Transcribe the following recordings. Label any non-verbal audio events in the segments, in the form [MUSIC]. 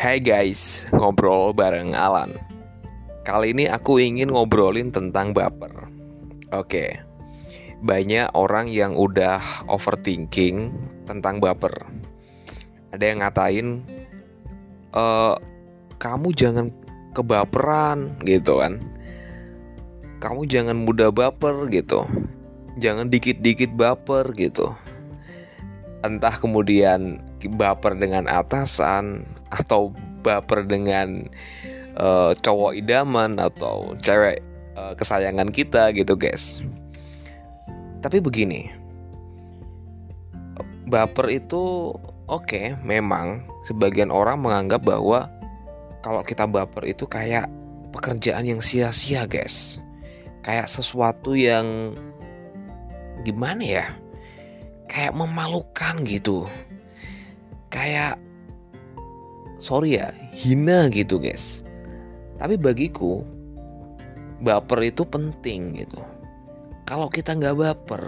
Hai guys, ngobrol bareng Alan. Kali ini aku ingin ngobrolin tentang baper. Oke, banyak orang yang udah overthinking tentang baper. Ada yang ngatain, e, kamu jangan kebaperan gitu kan. Kamu jangan mudah baper gitu. Jangan dikit-dikit baper gitu entah kemudian baper dengan atasan atau baper dengan uh, cowok idaman atau cewek uh, kesayangan kita gitu guys. Tapi begini baper itu oke okay, memang sebagian orang menganggap bahwa kalau kita baper itu kayak pekerjaan yang sia-sia guys. Kayak sesuatu yang gimana ya? Kayak memalukan gitu. Kayak sorry ya hina gitu guys. Tapi bagiku baper itu penting gitu. Kalau kita nggak baper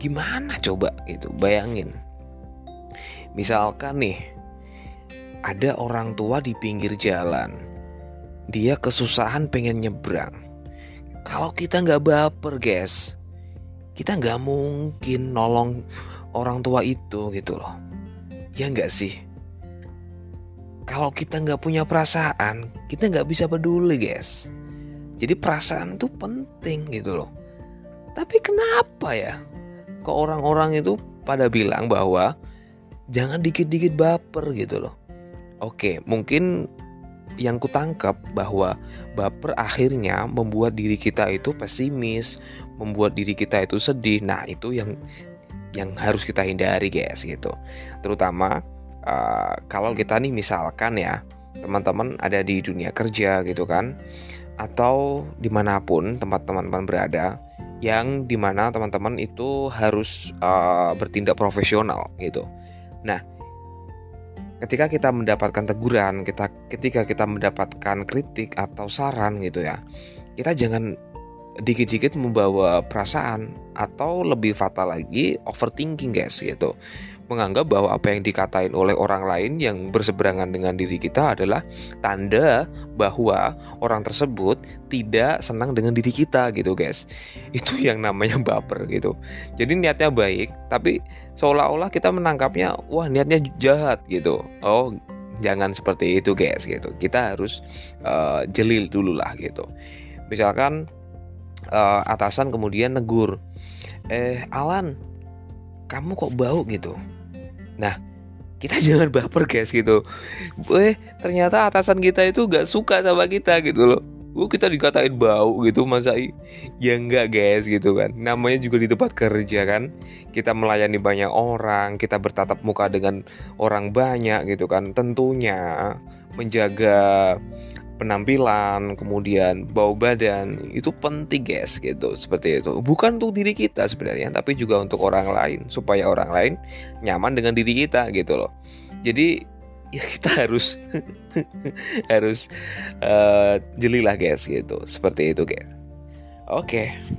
gimana coba gitu? Bayangin. Misalkan nih ada orang tua di pinggir jalan. Dia kesusahan pengen nyebrang. Kalau kita nggak baper guys kita nggak mungkin nolong orang tua itu gitu loh. Ya nggak sih kalau kita nggak punya perasaan kita nggak bisa peduli guys jadi perasaan itu penting gitu loh tapi kenapa ya kok orang-orang itu pada bilang bahwa jangan dikit-dikit baper gitu loh oke mungkin yang kutangkap bahwa baper akhirnya membuat diri kita itu pesimis, membuat diri kita itu sedih. Nah, itu yang yang harus kita hindari, guys, gitu. Terutama uh, kalau kita nih misalkan ya, teman-teman ada di dunia kerja gitu kan, atau di mana pun tempat teman-teman berada, yang di mana teman-teman itu harus uh, bertindak profesional gitu. Nah, ketika kita mendapatkan teguran, kita ketika kita mendapatkan kritik atau saran gitu ya, kita jangan dikit-dikit membawa perasaan atau lebih fatal lagi overthinking guys gitu menganggap bahwa apa yang dikatain oleh orang lain yang berseberangan dengan diri kita adalah tanda bahwa orang tersebut tidak senang dengan diri kita gitu guys. Itu yang namanya baper gitu. Jadi niatnya baik tapi seolah-olah kita menangkapnya wah niatnya jahat gitu. Oh jangan seperti itu guys gitu. Kita harus uh, jelil dulu lah gitu. Misalkan uh, atasan kemudian negur eh Alan kamu kok bau gitu Nah, kita [LAUGHS] jangan baper guys gitu. Eh, ternyata atasan kita itu gak suka sama kita gitu loh. Uh, kita dikatain bau gitu masa ya enggak guys gitu kan. Namanya juga di tempat kerja kan. Kita melayani banyak orang, kita bertatap muka dengan orang banyak gitu kan. Tentunya menjaga penampilan, kemudian bau badan itu penting guys gitu seperti itu. Bukan untuk diri kita sebenarnya, tapi juga untuk orang lain supaya orang lain nyaman dengan diri kita gitu loh. Jadi [LAUGHS] ya kita harus [LAUGHS] harus uh, jelilah guys gitu seperti itu guys. Oke. Okay.